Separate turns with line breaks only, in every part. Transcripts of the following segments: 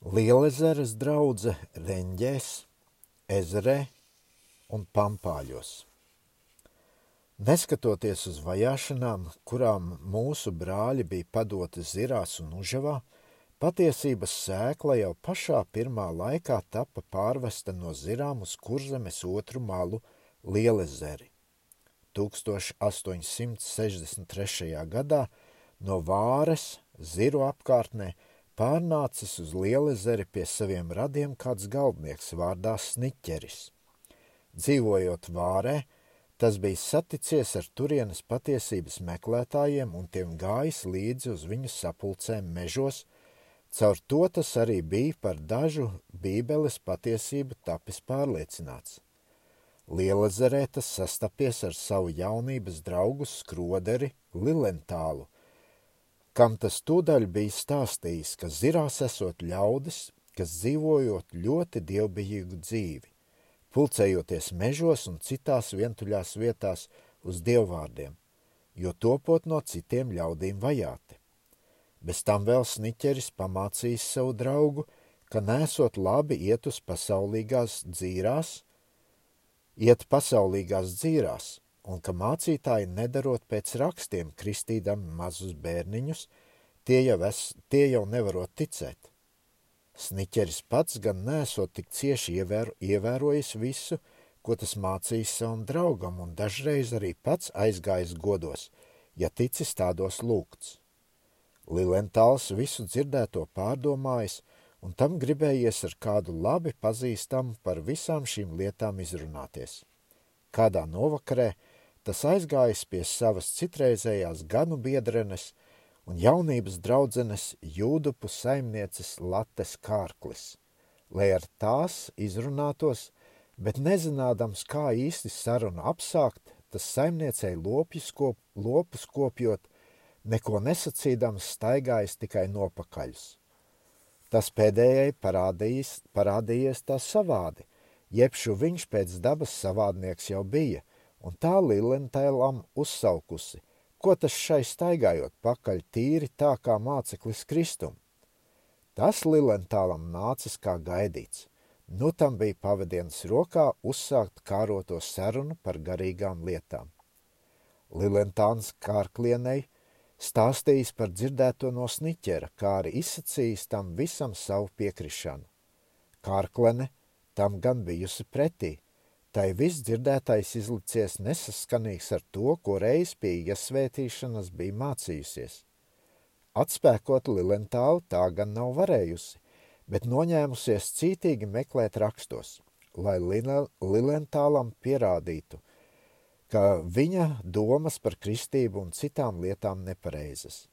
Lielezeres draudze Reņģēs, Ezerē un Pampāļos. Neskatoties uz vajāšanām, kurām mūsu brāļi bija padoti zirās un užavā, patiesības sēkla jau pašā pirmā laikā tapa pārvesta no zirām uz kurzemes otru malu Lielezeri. 1863. gadā no Vāres ziru apkārtnē pārnācis uz Lielezeri pie saviem radiem kāds galdnieks vārdā Sniķeris. Dzīvojot Vārē, tas bija saticies ar turienes patiesības meklētājiem un tiem gājis līdzi uz viņu sapulcēm mežos, caur to tas arī bija par dažu bībeles patiesību tapis pārliecināts. Lielazerē tas sastapies ar savu jaunības draugu skroderi Lilentālu – kam tas tūdaļ bija stāstījis, ka zirās esot ļaudis, kas dzīvojot ļoti dievbijīgu dzīvi, pulcējoties mežos un citās vientuļās vietās uz dievvvārdiem, jo topot no citiem ļaudīm vajāti. Bez tam vēl sniķeris pamācījis savu draugu, ka nesot labi iet uz pasaulīgās dzīrās, iet pasaulīgās dzīrās, un ka mācītāji nedarot pēc rakstiem kristīdam mazus bērniņus, tie jau, es, tie jau nevarot ticēt. Sniķeris pats gan nesot tik cieši ievēro, ievērojis visu, ko tas mācījis savam draugam, un dažreiz arī pats aizgājis godos, ja ticis tādos lūgts. Lilentāls visu dzirdēto pārdomājis, un tam gribējies ar kādu labi pazīstamu par visām šīm lietām izrunāties. Kādā novakarē tas aizgājis pie savas citreizējās ganu biedrenes un jaunības draudzenes jūdupu saimnieces Lates kārklis, lai ar tās izrunātos, bet nezinādams, kā īsti sarunu apsākt, tas saimniecei lopjus kop, lopus kopjot, neko nesacīdams staigājis tikai nopakaļus. Tas pēdējai parādījis, parādījies tā savādi, jebšu viņš pēc dabas savādnieks jau bija, un tā Lilentēlam uzsaukusi, ko tas šai staigājot pakaļ tīri tā kā māceklis Kristum. Tas Lilentālam nācis kā gaidīts. Nu tam bija pavadienas rokā uzsākt kāroto sarunu par garīgām lietām. Lilentāns kārklienei stāstījis par dzirdēto no sniķera, kā arī izsacījis tam visam savu piekrišanu. Kārklene tam gan bijusi pretī – Tai viss dzirdētais izlicies nesaskanīgs ar to, ko reiz pie iesvētīšanas bija mācījusies. Atspēkot Lilentālu tā gan nav varējusi, bet noņēmusies cītīgi meklēt rakstos, lai Lilentālam pierādītu, ka viņa domas par kristību un citām lietām nepareizas.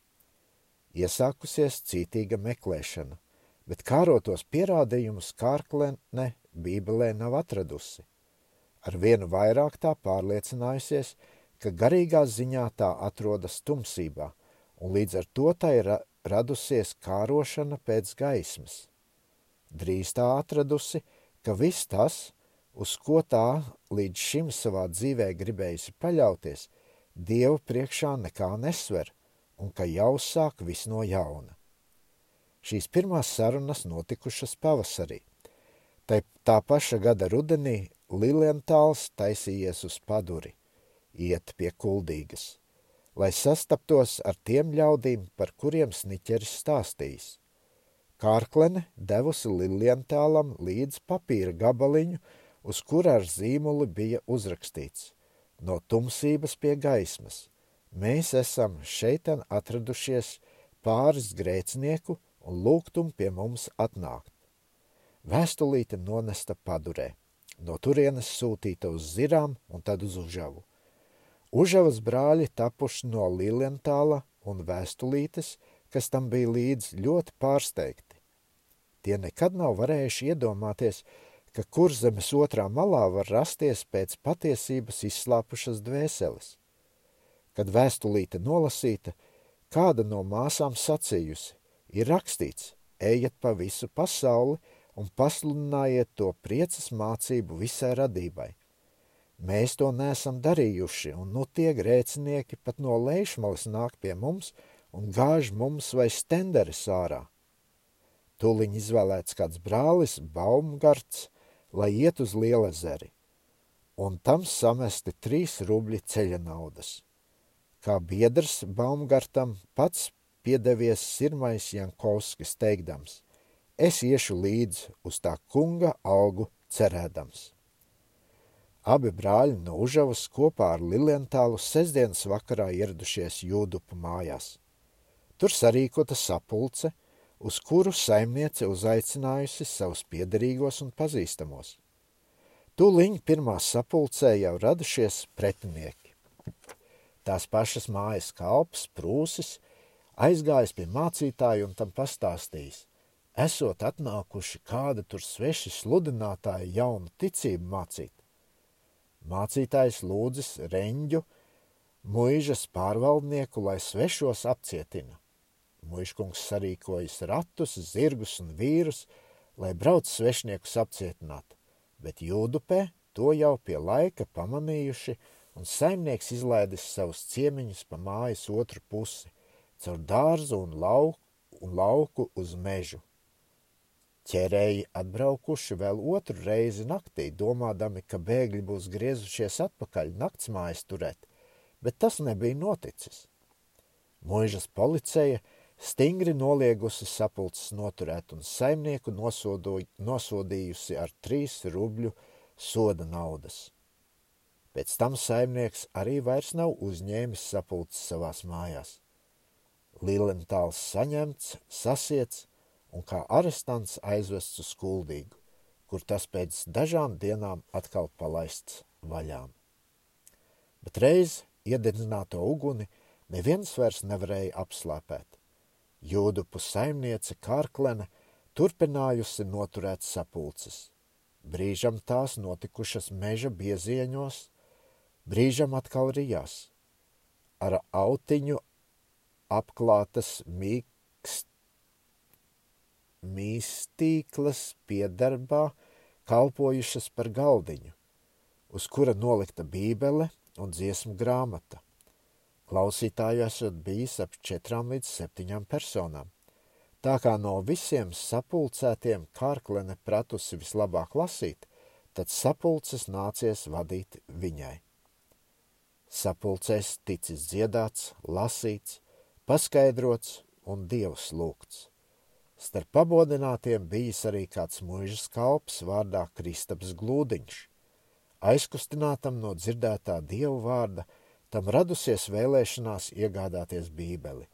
Iesākusies cītīga meklēšana, bet kārotos pierādījumus kārklene Bībelē nav atradusi – Ar vienu vairāk tā pārliecinājusies, ka garīgā ziņā tā atrodas tumsībā, un līdz ar to tā ir radusies kārošana pēc gaismas. Drīz tā atradusi, ka viss tas, uz ko tā līdz šim savā dzīvē gribējusi paļauties, Dievu priekšā nekā nesver, un ka jau sāk viss no jauna. Šīs pirmās sarunas notikušas pavasarī. Tā, tā paša gada rudenī Lilientāls taisījies uz paduri, iet pie kuldīgas, lai sastaptos ar tiem ļaudīm, par kuriem sniķeris stāstījis. Kārklene devusi Lilientālam līdz papīra gabaliņu, uz kura ar zīmuli bija uzrakstīts – no tumsības pie gaismas. Mēs esam šeitan atradušies pāris grēcinieku un lūgtum pie mums atnākt. Vēstulīte nonesta padurē no turienes sūtīta uz zirām un tad uz Užavu. Užavas brāļi tapuši no Lilientāla un vēstulītes, kas tam bija līdz ļoti pārsteigti. Tie nekad nav varējuši iedomāties, ka kurzemes otrā malā var rasties pēc patiesības izslāpušas dvēseles. Kad vēstulīte nolasīta, kāda no māsām sacījusi, ir rakstīts, ejiet pa visu pasauli, un pasludinājiet to priecas mācību visai radībai. Mēs to nesam darījuši, un nu tie grēcinieki pat no lejšmalas nāk pie mums un gāž mums vai stenderes ārā. Tūliņ izvēlēts kāds brālis, Baumgarts, lai iet uz Lielezeri, un tam samesti trīs rubļi ceļa naudas. Kā biedrs Baumgartam pats piedevies Sirmais Jankovskis teikdams, es iešu līdz uz tā kunga algu cerēdams. Abi brāļi no Užavas kopā ar Lilientālu sestdienas vakarā ieradušies Jūdupu mājās. Tur sarīkota sapulce, uz kuru saimniece uzaicinājusi savus piederīgos un pazīstamos. Tūliņ pirmā sapulcē jau radušies pretinieki. Tās pašas mājas kalps, prūsis, aizgājis pie mācītāja un tam pastāstījis. Esot atnākuši kāda tur sveši sludinātāji jaunu ticību mācīt. Mācītājs lūdzis reņģu, muižas pārvaldnieku, lai svešos apcietina. Muižkungs sarīkojas ratus, zirgus un vīrus, lai brauc svešniekus apcietināt, bet jūdupē to jau pie laika pamanījuši, un saimnieks izlaidis savus ciemiņus pa mājas otru pusi, caur dārzu un lauku, un lauku uz mežu. Ķerēji atbraukuši vēl otru reizi naktī, domādami, ka bēgļi būs griezušies atpakaļ naktsmājas turēt, bet tas nebija noticis. Mūžas policeja stingri noliegusi sapulces noturēt un saimnieku nosodījusi ar trīs rubļu soda naudas. Pēc tam saimnieks arī vairs nav uzņēmis sapulces savās mājās. Lilentāls saņemts, sasiets un kā arestants aizvests uz skuldīgu, kur tas pēc dažām dienām atkal palaists vaļām. Bet reiz iededzināto uguni neviens vairs nevarēja apslāpēt. Jūdupu saimniece Kārklene turpinājusi noturēt sapulces. Brīžam tās notikušas meža biezieņos, brīžam atkal rijās. Ar autiņu apklātas mīkst, mīstīklas piedarbā kalpojušas par galdiņu, uz kura nolikta bībele un dziesmu grāmata. Klausītāju esot bijis ap četrām līdz septiņām personām. Tā kā no visiem sapulcētiem kārklene pratusi vislabāk lasīt, tad sapulces nācies vadīt viņai. Sapulcēs ticis dziedāts, lasīts, paskaidrots un dievs lūgts. Starp pabodinātiem bijis arī kāds muižas kalps vārdā Kristaps Glūdiņš. Aizkustinātam no dzirdētā dievu vārda – Tam radusies vēlēšanās iegādāties bībeli.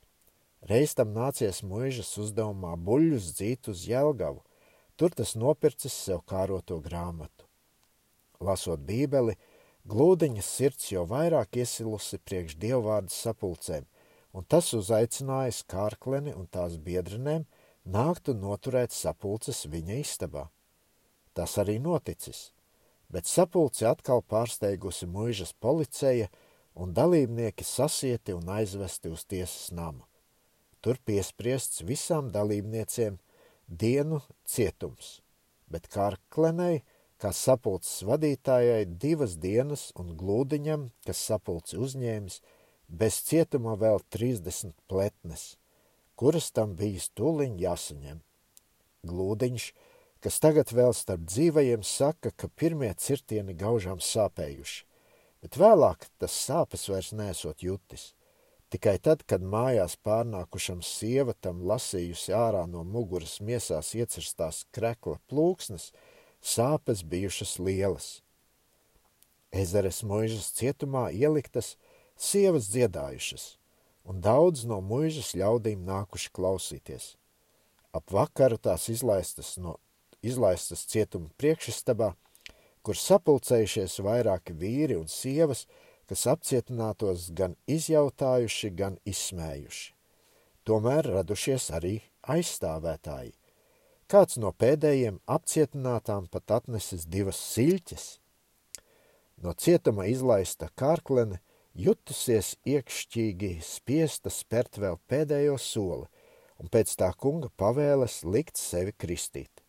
Reiz tam nācies muižas uzdevumā buļļus dzīt uz Jelgavu, tur tas nopircis sev kāroto grāmatu. Lasot bībeli, glūdiņas sirds jau vairāk iesilusi priekš dievvvārdu sapulcēm, un tas uzaicinājis kārkleni un tās biedrenēm nākt un noturēt sapulces viņa istabā. Tas arī noticis, bet sapulci atkal pārsteigusi muižas policeja – un dalībnieki sasieti un aizvesti uz tiesas namu. Tur piespriests visām dalībniecēm dienu cietums, bet Kārklenei, kā sapulces vadītājai, divas dienas un glūdiņam, kas sapulci uzņēmis, bez cietuma vēl 30 pletnes, kuras tam bija stūliņ jāsaņem. Glūdiņš, kas tagad vēl starp dzīvajiem saka, ka pirmie cirtieni gaužām sāpējuši bet vēlāk tas sāpes vairs nesot jutis. Tikai tad, kad mājās pārnākušam sievatam lasījusi ārā no muguras miesās iecirstās krekla plūksnes, sāpes bijušas lielas. Ezeres muižas cietumā ieliktas sievas dziedājušas, un daudz no muižas ļaudīm nākuši klausīties. Ap vakaru tās izlaistas, no, izlaistas cietuma priekšistabā, kur sapulcējušies vairāki vīri un sievas, kas apcietinātos gan izjautājuši, gan izsmējuši. Tomēr radušies arī aizstāvētāji. Kāds no pēdējiem apcietinātām pat atnesis divas siļķes. No cietuma izlaista kārklene jutusies iekšķīgi spiesta spērt vēl pēdējo soli, un pēc tā kunga pavēles likt sevi kristīt.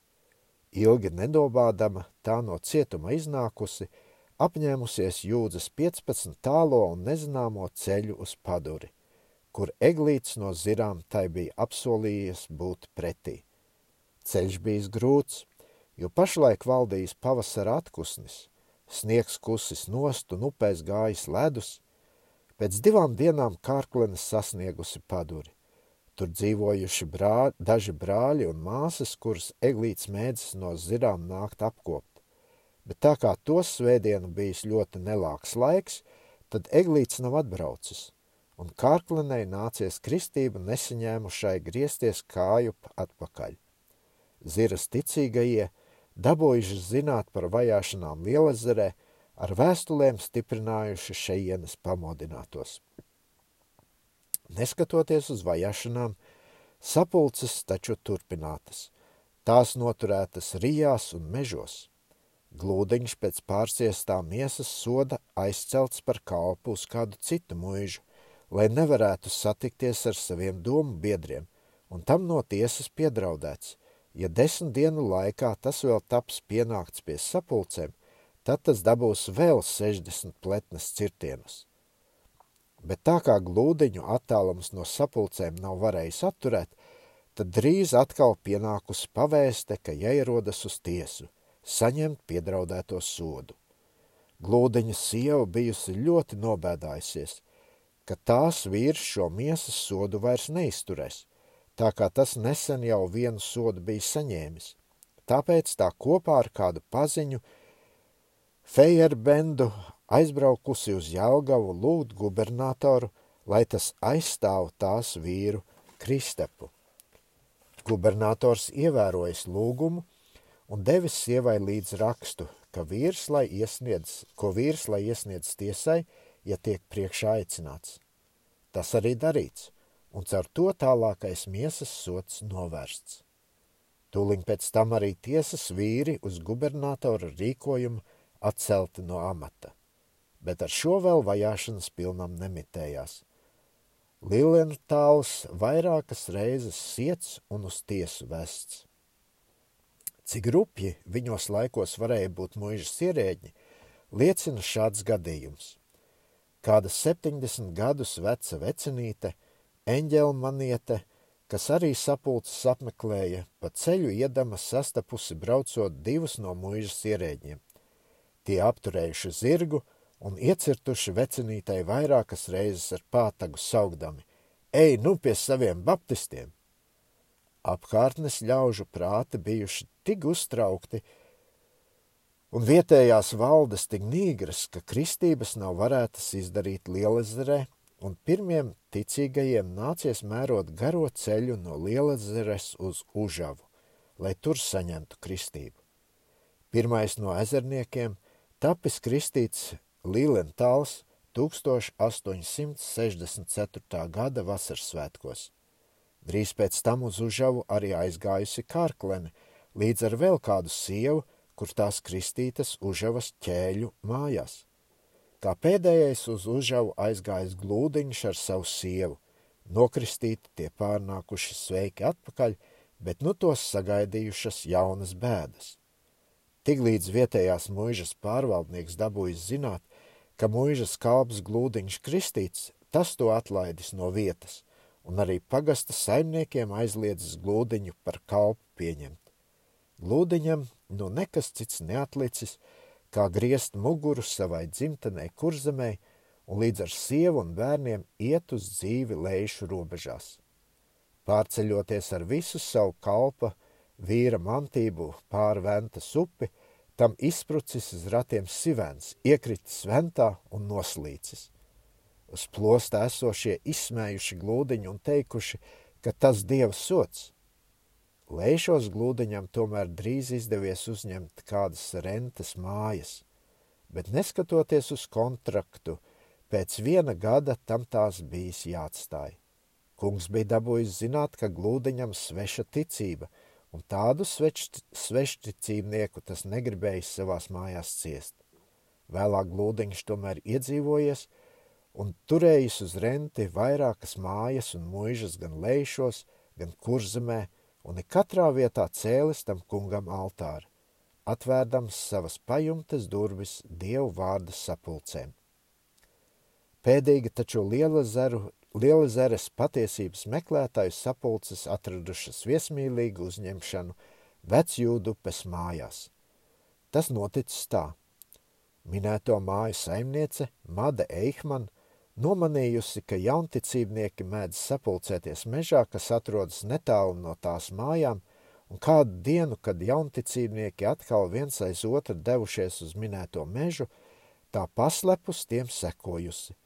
Ilgi nedobādama, tā no cietuma iznākusi, apņēmusies jūdzas 15 tālo un nezināmo ceļu uz paduri, kur eglīts no zirām tai bija apsolījies būt pretī. Ceļš bijis grūts, jo pašlaik valdījis pavasara atkusnis, sniegs kusis nost un upēs gājis ledus. Pēc divām dienām kārklenes sasniegusi paduri. Tur dzīvojuši brā, daži brāļi un māsas, kuras eglīts mēdzis no zirām nākt apkopt. Bet tā kā to svētdienu bijis ļoti nelāks laiks, tad eglīts nav atbraucis, un kārklenei nācies kristību nesaņēmušai griezties kāju atpakaļ. Ziras ticīgajie, dabūjuši zināt par vajāšanām Lielezerē, ar vēstulēm stiprinājuši šeienes pamodinātos. Neskatoties uz vajāšanām, sapulces taču turpinātas, tās noturētas rijās un mežos. Glūdiņš pēc pārsiestā miesas soda aizcelts par kalpu uz kādu citu muižu, lai nevarētu satikties ar saviem domu biedriem, un tam no tiesas piedraudēts, ja desmit dienu laikā tas vēl taps pienākts pie sapulcēm, tad tas dabūs vēl 60 pletnes cirtienus. Bet tā kā glūdiņu attālums no sapulcēm nav varējis atturēt, tad drīz atkal pienākusi pavēste, ka jāierodas uz tiesu, saņemt piedraudēto sodu. Glūdiņa sieva bijusi ļoti nobēdājusies, ka tās vīrs šo miesas sodu vairs neizturēs, tā kā tas nesen jau vienu sodu bija saņēmis. Tāpēc tā kopā ar kādu paziņu Fejerbendu aizbraukusi uz Jelgavu lūgt gubernatoru, lai tas aizstāv tās vīru Kristepu. Gubernators ievērojis lūgumu un devis sievai līdz rakstu, ka vīrs, lai iesniedz, ko vīrs, lai iesniedz tiesai, ja tiek priekšā aicināts. Tas arī darīts, un caur to tālākais miesas sots novērsts. Tūliņ pēc tam arī tiesas vīri uz gubernatora rīkojumu atcelti no amata, bet ar šo vēl vajāšanas pilnam nemitējās. Lilentāls vairākas reizes siets un uz tiesu vests. Cik rupji viņos laikos varēja būt muižas ierēģi, liecina šāds gadījums. Kāda 70 gadus veca vecinīte – eņģelmaniete, kas arī sapulces apmeklēja, pa ceļu iedama sastapusi braucot divus no muižas ierēģiem. Tie apturējuši zirgu un iecirtuši vecinītai vairākas reizes ar pātagu saugdami. Ej, nu pie saviem baptistiem! Apkārtnes ļaužu prāti bijuši tik uztraukti, un vietējās valdes tik nīgras, ka kristības nav varētas izdarīt Lielezerē un pirmiem ticīgajiem nācies mērot garo ceļu no Lielazeres uz Užavu, lai tur saņemtu kristību. Pirmais no ezerniekiem tapis kristīts Līlentāls 1864. gada vasarsvētkos. Drīz pēc tam uz Užavu arī aizgājusi Kārklene, līdz ar vēl kādu sievu, kur tās kristītas Užavas ķēļu mājās. Kā pēdējais uz Užavu aizgājis glūdiņš ar savu sievu. Nokristīti tie pārnākuši sveiki atpakaļ, bet nu tos sagaidījušas jaunas bēdas. Tiklīdz vietējās muižas pārvaldnieks dabūjis zināt, ka muižas kalps glūdiņš kristīts, tas to atlaidis no vietas, un arī pagasta saimniekiem aizliedzis glūdiņu par kalpu pieņemt. Glūdiņam nu nekas cits neatlicis, kā griezt muguru savai dzimtenei kurzemē un līdz ar sievu un bērniem iet uz dzīvi lejušu robežās. Pārceļoties ar visu savu kalpa, vīra mantību pāri ventas upi, tam izprucis uz ratiem sivens, iekritis ventā un noslīcis. Uz plostā esošie izsmējuši glūdiņu un teikuši, ka tas dieva sots. Lēšos glūdiņam tomēr drīz izdevies uzņemt kādas rentes mājas, bet neskatoties uz kontraktu, pēc viena gada tam tās bijis jāatstāj. Kungs bija dabūjis zināt, ka glūdiņam sveša ticība, un tādu svešticībnieku tas negribējis savās mājās ciest. Vēlāk glūdiņš tomēr iedzīvojies un turējis uz renti vairākas mājas un muižas gan lēšos, gan kurzemē, un ik katrā vietā cēlis tam kungam altāri, atvērdams savas pajumtes durvis dievu vārda sapulcēm. Pēdīgi taču liela zeru, liela zeres patiesības meklētāju sapulces atradušas viesmīlīgu uzņemšanu vecjūdupes mājās. Tas noticis tā. Minēto māju saimniece Mada Eihman nomanījusi, ka jaunticībnieki mēdz sapulcēties mežā, kas atrodas netālu no tās mājām, un kādu dienu, kad jaunticībnieki atkal viens aiz otru devušies uz minēto mežu, tā paslepus tiem sekojusi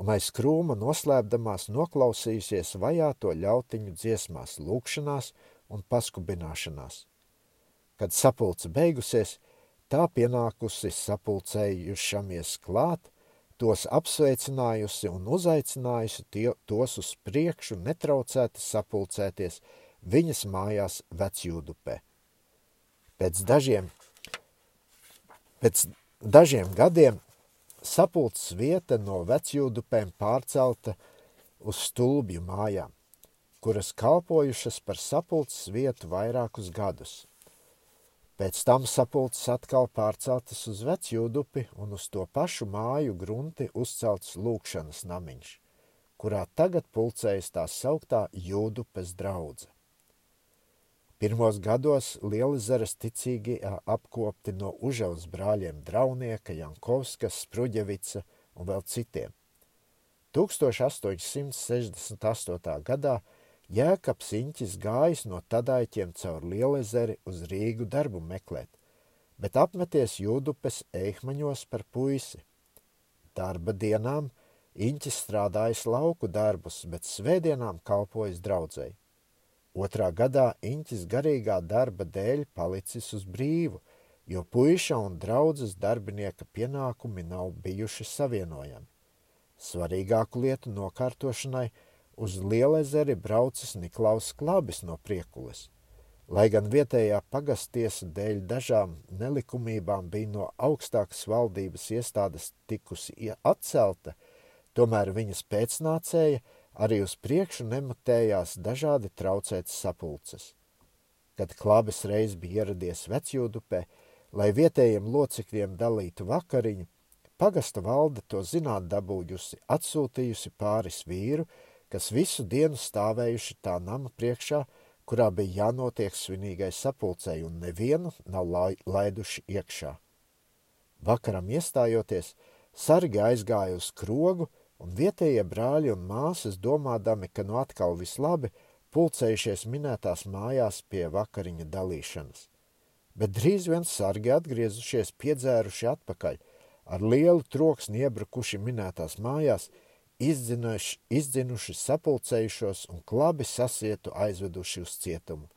un aiz krūma noslēpdamās noklausījusies vajāto ļautiņu dziesmās, lūkšanās un paskubināšanās. Kad sapulce beigusies, tā pienākusi sapulcējušamies klāt, tos apsveicinājusi un uzaicinājusi tie, tos uz priekšu netraucēti sapulcēties viņas mājās vecjūdupē. Pēc dažiem, pēc dažiem gadiem sapulces vieta no vecjūdupēm pārcelta uz stulbju mājām, kuras kalpojušas par sapulces vietu vairākus gadus. Pēc tam sapulces atkal pārceltas uz vecjūdupi un uz to pašu māju grunti uzcelts lūkšanas namiņš, kurā tagad pulcējas tā sauktā jūdupes draudze. Pirmos gados Lielzeres ticīgi apkopti no Užavas brāļiem Draunieka, Jankovskas, Spruģevica un vēl citiem. 1868. gadā Jēkabs Inķis gājis no tadaiķiem caur Lielezeri uz Rīgu darbu meklēt, bet apmeties jūdupes eihmaņos par puisi. Darba dienām Inķis strādājis lauku darbus, bet svētdienām kalpojis draudzēji. Otrā gadā Inķis garīgā darba dēļ palicis uz brīvu, jo puiša un draudzes darbinieka pienākumi nav bijuši savienojami. Svarīgāku lietu nokārtošanai uz Lielezeri braucis Niklaus Klabis no Priekules. Lai gan vietējā pagastiesa dēļ dažām nelikumībām bija no augstākas valdības iestādes tikusi atcelta, tomēr viņas pēcnācēja – arī uz priekšu nematējās dažādi traucētas sapulces. Kad klabis reiz bija ieradies vecjūdupē, lai vietējiem locekļiem dalītu vakariņu, pagasta valde to zināt dabūjusi, atsūtījusi pāris vīru, kas visu dienu stāvējuši tā nama priekšā, kurā bija jānotiek svinīgai sapulcei, un nevienu nav laiduši iekšā. Vakaram iestājoties, sargi aizgāja uz krogu, un vietējie brāļi un māsas, domādami, ka nu atkal viss labi, pulcējušies minētās mājās pie vakariņa dalīšanas. Bet drīz vien sargi atgriezušies piedzēruši atpakaļ, ar lielu troksni iebrukuši minētās mājās, izdzinuši, izdzinuši sapulcējušos un klabi sasietu aizveduši uz cietumu,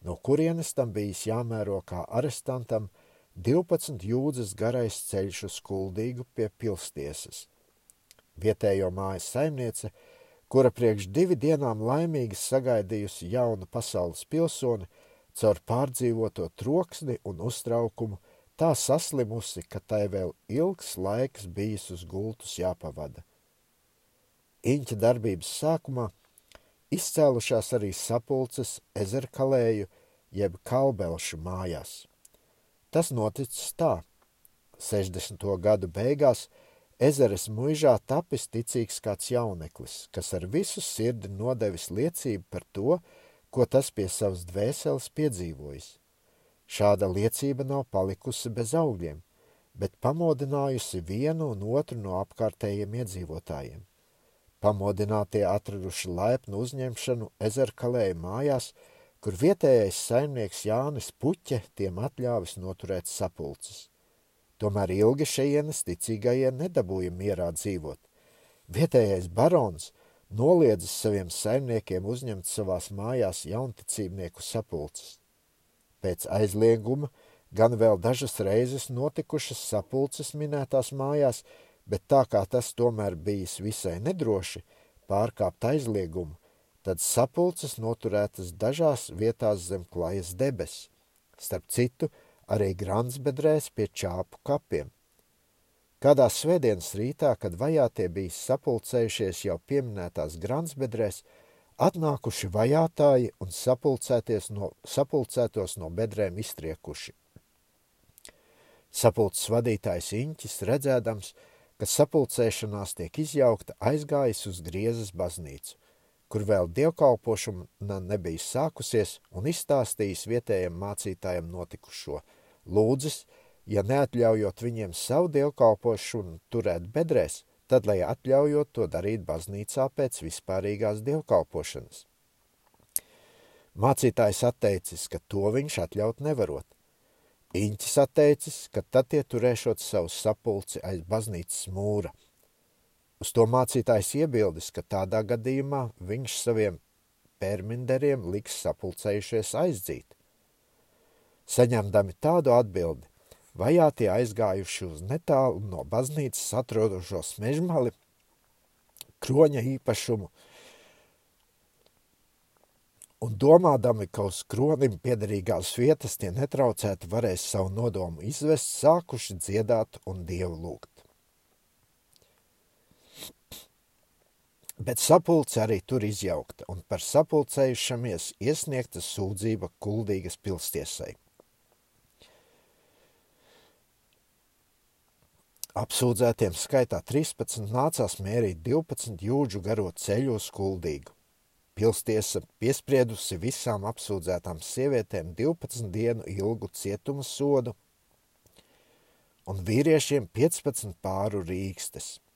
no kurienes tam bijis jāmēro kā arestantam 12 jūdzes garais ceļš uz kuldīgu pie pilstiesas vietējo mājas saimniece, kura priekš divi dienām laimīgi sagaidījusi jaunu pasaules pilsoni, caur pārdzīvoto troksni un uztraukumu, tā saslimusi, ka tai vēl ilgs laiks bijis uz gultus jāpavada. Iņķa darbības sākumā izcēlušās arī sapulces ezerkalēju jeb kalbelšu mājās. Tas noticis tā. 60. gadu beigās Ezeres muižā tapis ticīgs kāds jauneklis, kas ar visu sirdi nodevis liecību par to, ko tas pie savas dvēseles piedzīvojis. Šāda liecība nav palikusi bez augļiem, bet pamodinājusi vienu un otru no apkārtējiem iedzīvotājiem. Pamodinātie atraduši laipnu uzņemšanu ezerkalēju mājās, kur vietējais saimnieks Jānis Puķe tiem atļāvis noturēt sapulces. Tomēr ilgi šejienes ticīgajie nedabūja mierā dzīvot. Vietējais barons noliedzis saviem saimniekiem uzņemt savās mājās jaunticībnieku sapulces. Pēc aizlieguma gan vēl dažas reizes notikušas sapulces minētās mājās, bet tā kā tas tomēr bijis visai nedroši pārkāpt aizliegumu, tad sapulces noturētas dažās vietās zem klajas debesis. Starp citu, arī Gransbedrēs pie čāpu kapiem. Kādā svētdienas rītā, kad vajātie bija sapulcējušies jau pieminētās Gransbedrēs, atnākuši vajātāji un no, sapulcētos no bedrēm iztriekuši. Sapulces vadītājs Inķis, redzēdams, ka sapulcēšanās tiek izjaukta, aizgājis uz griezes baznīcu, kur vēl dievkalpošana nebija sākusies, un izstāstījis vietējiem mācītājiem notikušo. Lūdzis, ja neatļaujot viņiem savu dievkalpošanu turēt bedrēs, tad lai atļaujot to darīt baznīcā pēc vispārīgās dievkalpošanas. Mācītājs atteicis, ka to viņš atļaut nevarot. Iņķis atteicis, ka tad tie turēšot savu sapulci aiz baznīcas mūra – Uz to mācītājs iebildis, ka tādā gadījumā viņš saviem perminderiem liks sapulcējušies aizdzīt. Saņemdami tādu atbildi, vajātie aizgājuši uz netālu no baznīcas atrodošo smežmali, kroņa īpašumu, un domādami, ka uz kronim piederīgās vietas tie netraucēti varēs savu nodomu izvest, sākuši dziedāt un dievu lūgt. Bet sapulce arī tur izjaukta un par sapulcējušamies iesniegta sūdzība kuldīgas pilstiesai. Apsūdzētiem skaitā 13 nācās mērīt 12 jūdžu garo ceļu uz kuldīgu. Pilstiesa piespriedusi visām apsūdzētām sievietēm 12 dienu ilgu cietuma sodu un vīriešiem 15 pāru rīkstes –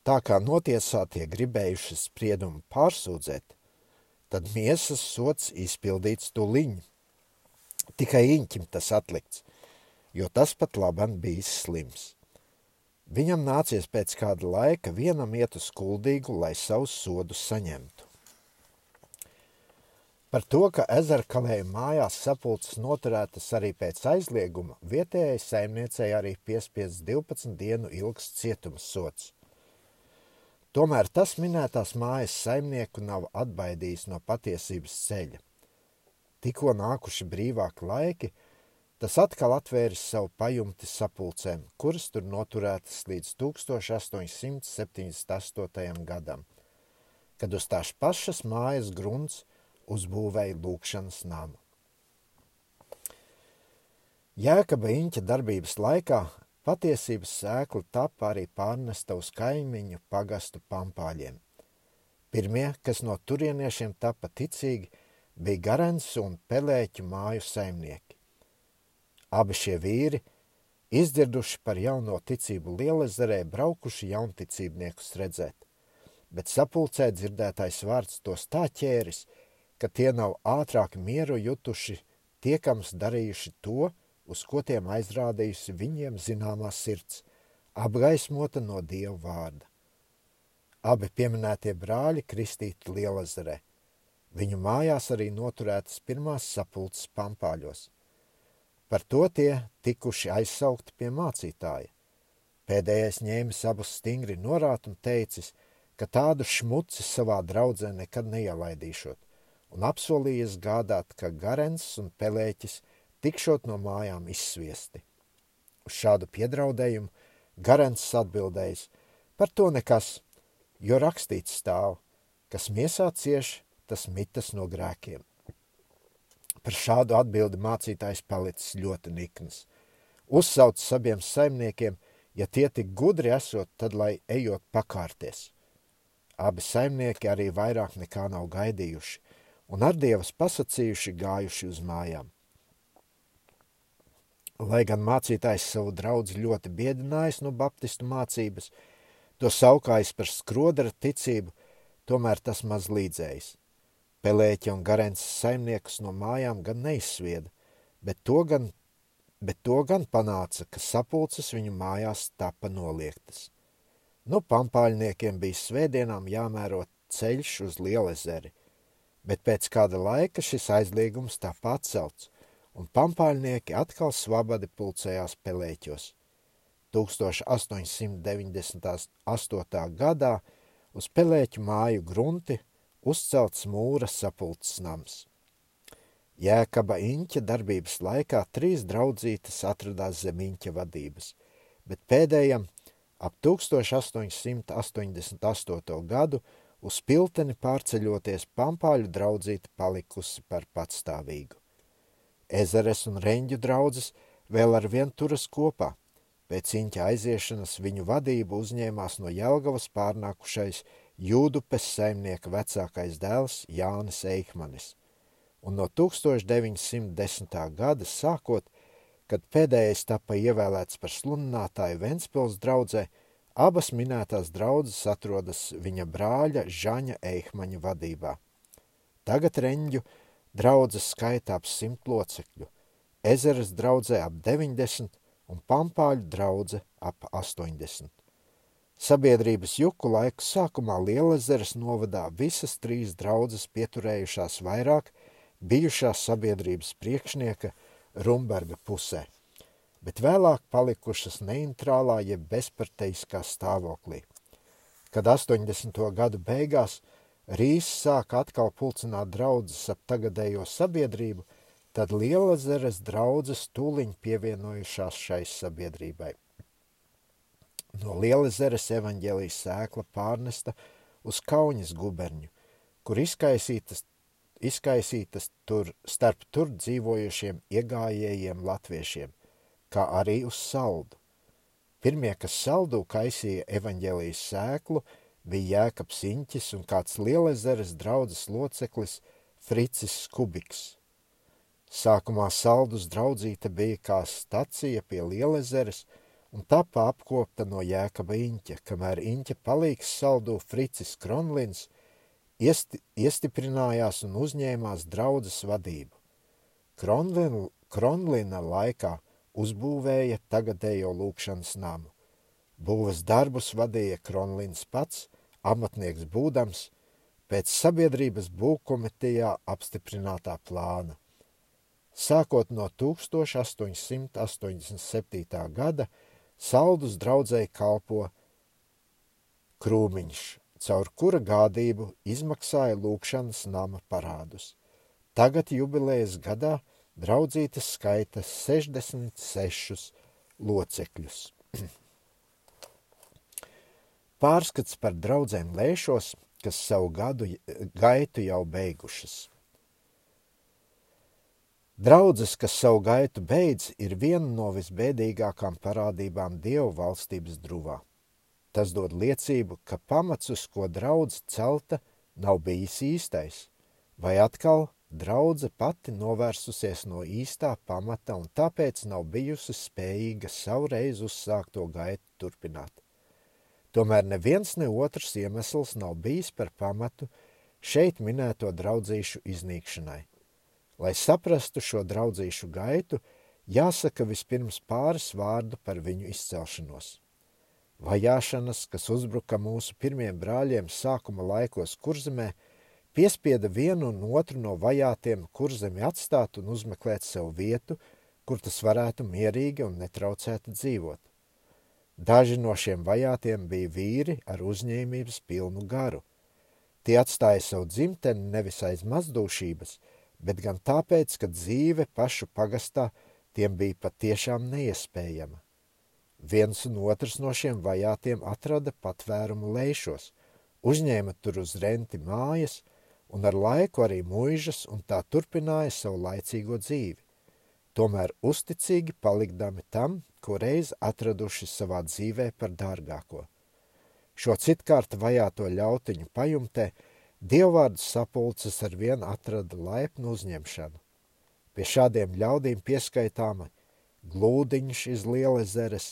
Tā kā notiesātie gribējuši spriedumu pārsūdzēt, tad miesas sots izpildīts tuliņ. Tikai īņķim tas atlikts, jo tas pat laban bijis slims. Viņam nācies pēc kāda laika vienam iet uz kuldīgu, lai savus sodus saņemtu. Par to, ka ezerkalēja mājās sapulces noturētas arī pēc aizlieguma, vietējai saimniecei arī piespiedz 12 dienu ilgs cietums sots – Tomēr tas minētās mājas saimnieku nav atbaidījis no patiesības ceļa. Tikko nākuši brīvāki laiki, tas atkal atvēris savu pajumti sapulcēm, kuras tur noturētas līdz 1878. gadam, kad uz tās pašas mājas grunts uzbūvēja lūkšanas namu. Jēkaba Inķa darbības laikā Patiesības sēkla tapa arī pārnesta uz kaimiņu pagastu pampāļiem. Pirmie, kas no turieniešiem tapa ticīgi, bija Garens un Pelēķu māju saimnieki. Abi šie vīri, izdzirduši par jauno ticību Lielezerē, braukuši jaunticībniekus redzēt, bet sapulcē dzirdētais vārds tos tā ķēris, ka tie nav ātrāk mieru jutuši, tiekams darījuši to, uz ko tiem aizrādījusi viņiem zināmā sirds, apgaismota no Dieva vārda. Abi pieminētie brāļi kristīti Lielazarē. Viņu mājās arī noturētas pirmās sapulces pampāļos. Par to tie tikuši aizsaukti pie mācītāja. Pēdējais ņēmis abus stingri norāt un teicis, ka tādu šmuci savā draudzē nekad neielaidīšot, un apsolījies gādāt, ka Garens un Pelēķis – tikšot no mājām izsviesti. Uz šādu piedraudējumu Garants atbildējis, par to nekas, jo rakstīts stāv, kas miesā cieš, tas mitas no grēkiem. Par šādu atbildi mācītājs palicis ļoti nikns. Uzsauc abiem saimniekiem, ja tie tik gudri esot, tad lai ejot pakārties. Abi saimnieki arī vairāk nekā nav gaidījuši, un ar dievas pasacījuši gājuši uz mājām. Lai gan mācītājs savu draugu ļoti biedinājis no baptistu mācības, to saukājis par skrodera ticību, tomēr tas maz līdzējis. Pelēķa un Garences saimniekus no mājām gan neizsvieda, bet to gan, bet to gan panāca, ka sapulces viņu mājās tapa noliektas. Nu, pampāļniekiem bija svētdienām jāmēro ceļš uz Lielezeri, bet pēc kāda laika šis aizliegums tapa atcelts – un pampāļnieki atkal svabadi pulcējās pelēķos. 1898. gadā uz pelēķu māju grunti uzcelts mūra sapulces nams. Jēkaba Inķa darbības laikā trīs draudzītes atradās zem Inķa vadības, bet pēdējam ap 1888. gadu uz pilteni pārceļoties pampāļu draudzīte palikusi par patstāvīgu. Ezeres un Reņģu draudzes vēl ar vien turas kopā. Pēc ciņķa aiziešanas viņu vadību uzņēmās no Jelgavas pārnākušais Jūdupes saimnieka vecākais dēls Jānis Eikmanis. Un no 1910. gada sākot, kad pēdējais tapa ievēlēts par sludinātāju Ventspils draudzē, abas minētās draudzes atrodas viņa brāļa Žaņa Eikmaņa vadībā. Tagad reņģu draudzes skaitā ap simt locekļu, ezeras draudzē ap 90 un pampāļu draudze ap 80. Sabiedrības juku laiku sākumā Lielezeres novadā visas trīs draudzes pieturējušās vairāk bijušās sabiedrības priekšnieka Rumberga pusē, bet vēlāk palikušas neintrālā jeb bezparteiskā stāvoklī. Kad 80. gadu beigās Rīs sāka atkal pulcināt draudzes ap tagadējo sabiedrību, tad Lielezeres draudzes tūliņ pievienojušās šai sabiedrībai no Lielezeres evaņģēlijas sēkla pārnesta uz Kauņas guberņu, kur izkaisītas, izkaisītas tur starp tur dzīvojušiem iegājējiem latviešiem, kā arī uz saldu. Pirmie, kas saldu kaisīja evaņģēlijas sēklu, bija Jēkabs Inķis un kāds Lielezeres draudzes loceklis Fricis Skubiks. Sākumā saldus draudzīte bija kā stacija pie Lielezeres, un tapa apkopta no jēkaba Iņķa, kamēr Iņķa palīgs saldu Fricis Kronlins iesti, iestiprinājās un uzņēmās draudzes vadību. Kronlina, Kronlina laikā uzbūvēja tagadējo lūkšanas namu. Būvas darbus vadīja Kronlins pats, amatnieks būdams, pēc sabiedrības būvkomitejā apstiprinātā plāna. Sākot no 1887. gada Saldus draudzēji kalpo krūmiņš, caur kura gādību izmaksāja lūkšanas nama parādus. Tagad jubilējas gadā draudzītes skaita 66 locekļus. Pārskats par draudzēm lēšos, kas savu gadu gaitu jau beigušas. Draudzes, kas savu gaitu beidz, ir viena no visbēdīgākām parādībām Dievu valstības druvā. Tas dod liecību, ka pamats, uz ko draudz celta, nav bijis īstais, vai atkal draudze pati novērsusies no īstā pamata un tāpēc nav bijusi spējīga savreiz uzsākto gaitu turpināt. Tomēr neviens ne otrs iemesls nav bijis par pamatu šeit minēto draudzīšu iznīkšanai. Lai saprastu šo draudzīšu gaitu, jāsaka vispirms pāris vārdu par viņu izcelšanos. Vajāšanas, kas uzbruka mūsu pirmiem brāļiem sākuma laikos kurzemē, piespieda vienu un otru no vajātiem kurzemi atstāt un uzmeklēt sev vietu, kur tas varētu mierīgi un netraucēti dzīvot. Daži no šiem vajātiem bija vīri ar uzņēmības pilnu garu. Tie atstāja savu dzimteni nevis aiz mazdūšības, bet gan tāpēc, ka dzīve pašu pagastā tiem bija patiešām neiespējama. Viens un otrs no šiem vajātiem atrada patvērumu lēšos, uzņēma tur uz renti mājas un ar laiku arī muižas un tā turpināja savu laicīgo dzīvi. Tomēr uzticīgi palikdami tam, ko reiz atraduši savā dzīvē par dārgāko. Šo citkārt vajāto ļautiņu pajumtē – Dievvvārdu sapulces ar vienu atrada laipnu uzņemšanu. Pie šādiem ļaudīm pieskaitāma glūdiņš iz Lielezeres,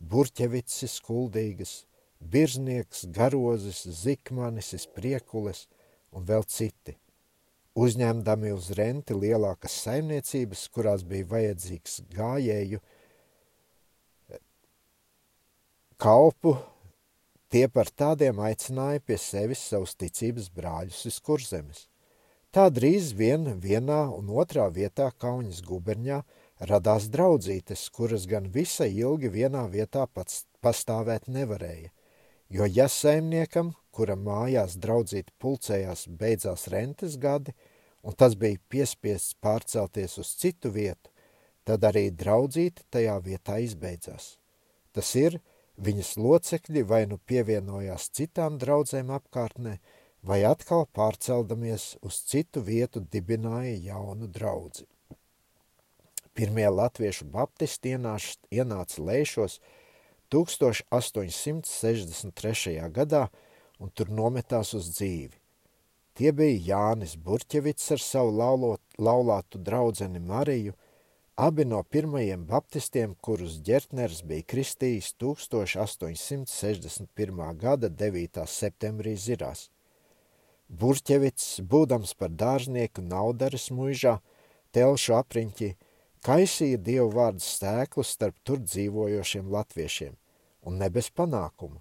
burķevicis kuldīgas, birznieks, garozis, zikmanis, priekules un vēl citi. Uzņemdami uz renti lielākas saimniecības, kurās bija vajadzīgs gājēju, kalpu Tie par tādiem aicināja pie sevis savus ticības brāļus uz kurzemes. Tā drīz vien vienā un otrā vietā Kaunas guberņā radās draudzītes, kuras gan visai ilgi vienā vietā pats pastāvēt nevarēja, jo ja saimniekam, kura mājās draudzīt pulcējās, beidzās rentes gadi, un tas bija piespiests pārcelties uz citu vietu, tad arī draudzīte tajā vietā izbeidzās. Tas ir, Viņas locekļi vai nu pievienojās citām draudzēm apkārtnē, vai atkal pārceldamies uz citu vietu dibināja jaunu draudzi. Pirmie latviešu baptisti ienāca lēšos 1863. gadā un tur nometās uz dzīvi. Tie bija Jānis Burķevits ar savu laulot, laulātu draudzeni Mariju, abi no pirmajiem baptistiem, kurus Ģertners bija kristījis 1861. gada 9. septembrī zirās. Burķevits, būdams par dārznieku naudaras muižā, telšu apriņķī, kaisīja dievu vārdu stēklu starp tur dzīvojošiem latviešiem, un ne bez panākuma.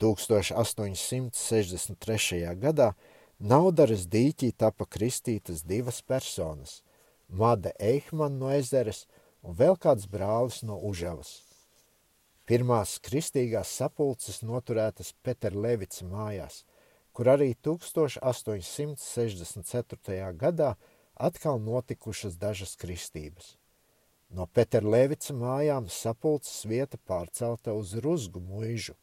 1863. gadā Naudaras dīķī tapa kristītas divas personas - Made Eihman no ezeres un vēl kāds brālis no Užavas. Pirmās kristīgās sapulces noturētas Peterlevica mājās, kur arī 1864. gadā atkal notikušas dažas kristības. No Peterlevica mājām sapulces vieta pārcelta uz Ruzgu muižu,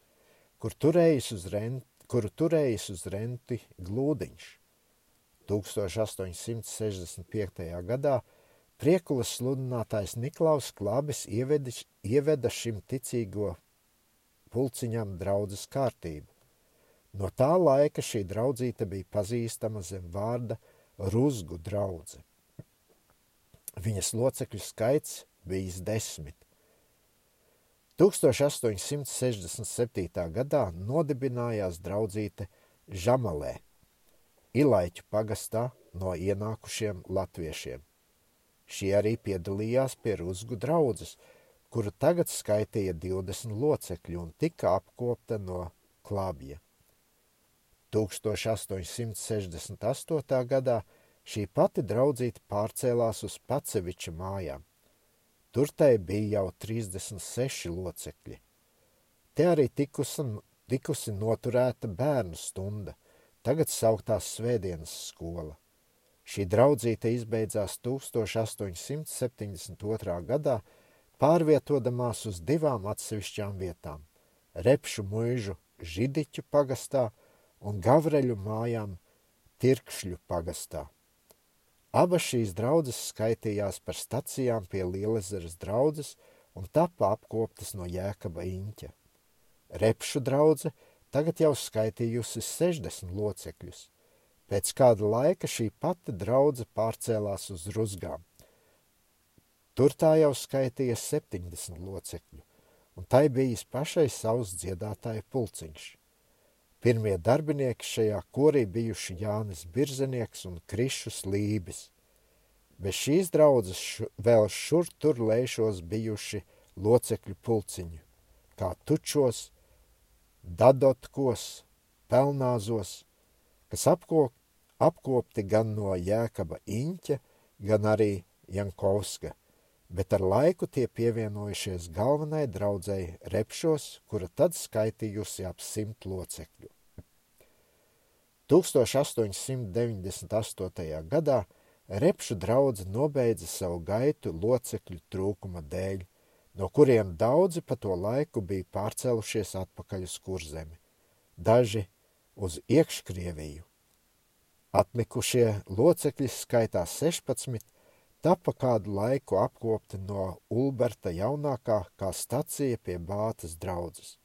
kur turējis uz renti, kuru turējis uz renti glūdiņš. 1865. gadā priekulas sludinātājs Niklaus Klabis ievedis, ieveda šim ticīgo pulciņam draudzes kārtību. No tā laika šī draudzīte bija pazīstama zem vārda – Ruzgu draudze. Viņas locekļu skaits bijis desmit. 1867. gadā nodibinājās draudzīte Žamalē, Ilaiķu pagastā no ienākušiem latviešiem. Šie arī piedalījās pie Ruzgu draudzes, kuru tagad skaitīja 20 locekļu un tika apkopta no klābja. 1868. gadā šī pati draudzīte pārcēlās uz Paceviča mājām. Tur tai bija jau 36 locekļi. Te arī tikusi, tikusi noturēta bērnu stunda, tagad sauktās Svētdienas skola. Šī draudzīte izbeidzās 1872. gadā, pārvietodamās uz divām atsevišķām vietām - Repšu muižu Židiķu pagastā un Gavreļu mājām Tirkšļu pagastā. Abas šīs draudzes skaitījās par stacijām pie Lielezeres draudzes un tapa apkoptas no Jēkaba Iņķa. Repšu draudze tagad jau skaitījusi 60 locekļus. Pēc kāda laika šī pati draudze pārcēlās uz Ruzgām. Tur tā jau skaitīja 70 locekļu, un tai bijis pašai savs dziedātāja pulciņš. Pirmie darbinieki šajā korī bijuši Jānis Birzenieks un Krišus Lībis. Bez šīs draudzes š, vēl šur tur lēšos bijuši locekļu pulciņu, kā tučos, dadotkos, pelnāzos, kas apko, apkopti gan no Jēkaba Iņķa, gan arī Jankovska – bet ar laiku tie pievienojušies galvenai draudzēji Repšos, kura tad skaitījusi ap simt locekļu. 1898. gadā Repšu draudze nobeidza savu gaitu locekļu trūkuma dēļ, no kuriem daudzi pa to laiku bija pārcēlušies atpakaļ uz kurzemi, daži uz iekškrieviju. Atlikušie locekļi skaitā 16, tapa kādu laiku apkopti no Ulberta jaunākā kā stacija pie Bātas draudzes.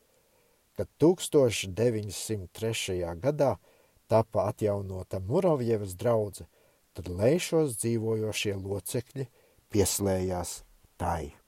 Kad 1903. gadā tapa atjaunota Muravjevas draudze, tad lēšos dzīvojošie locekļi pieslējās tai.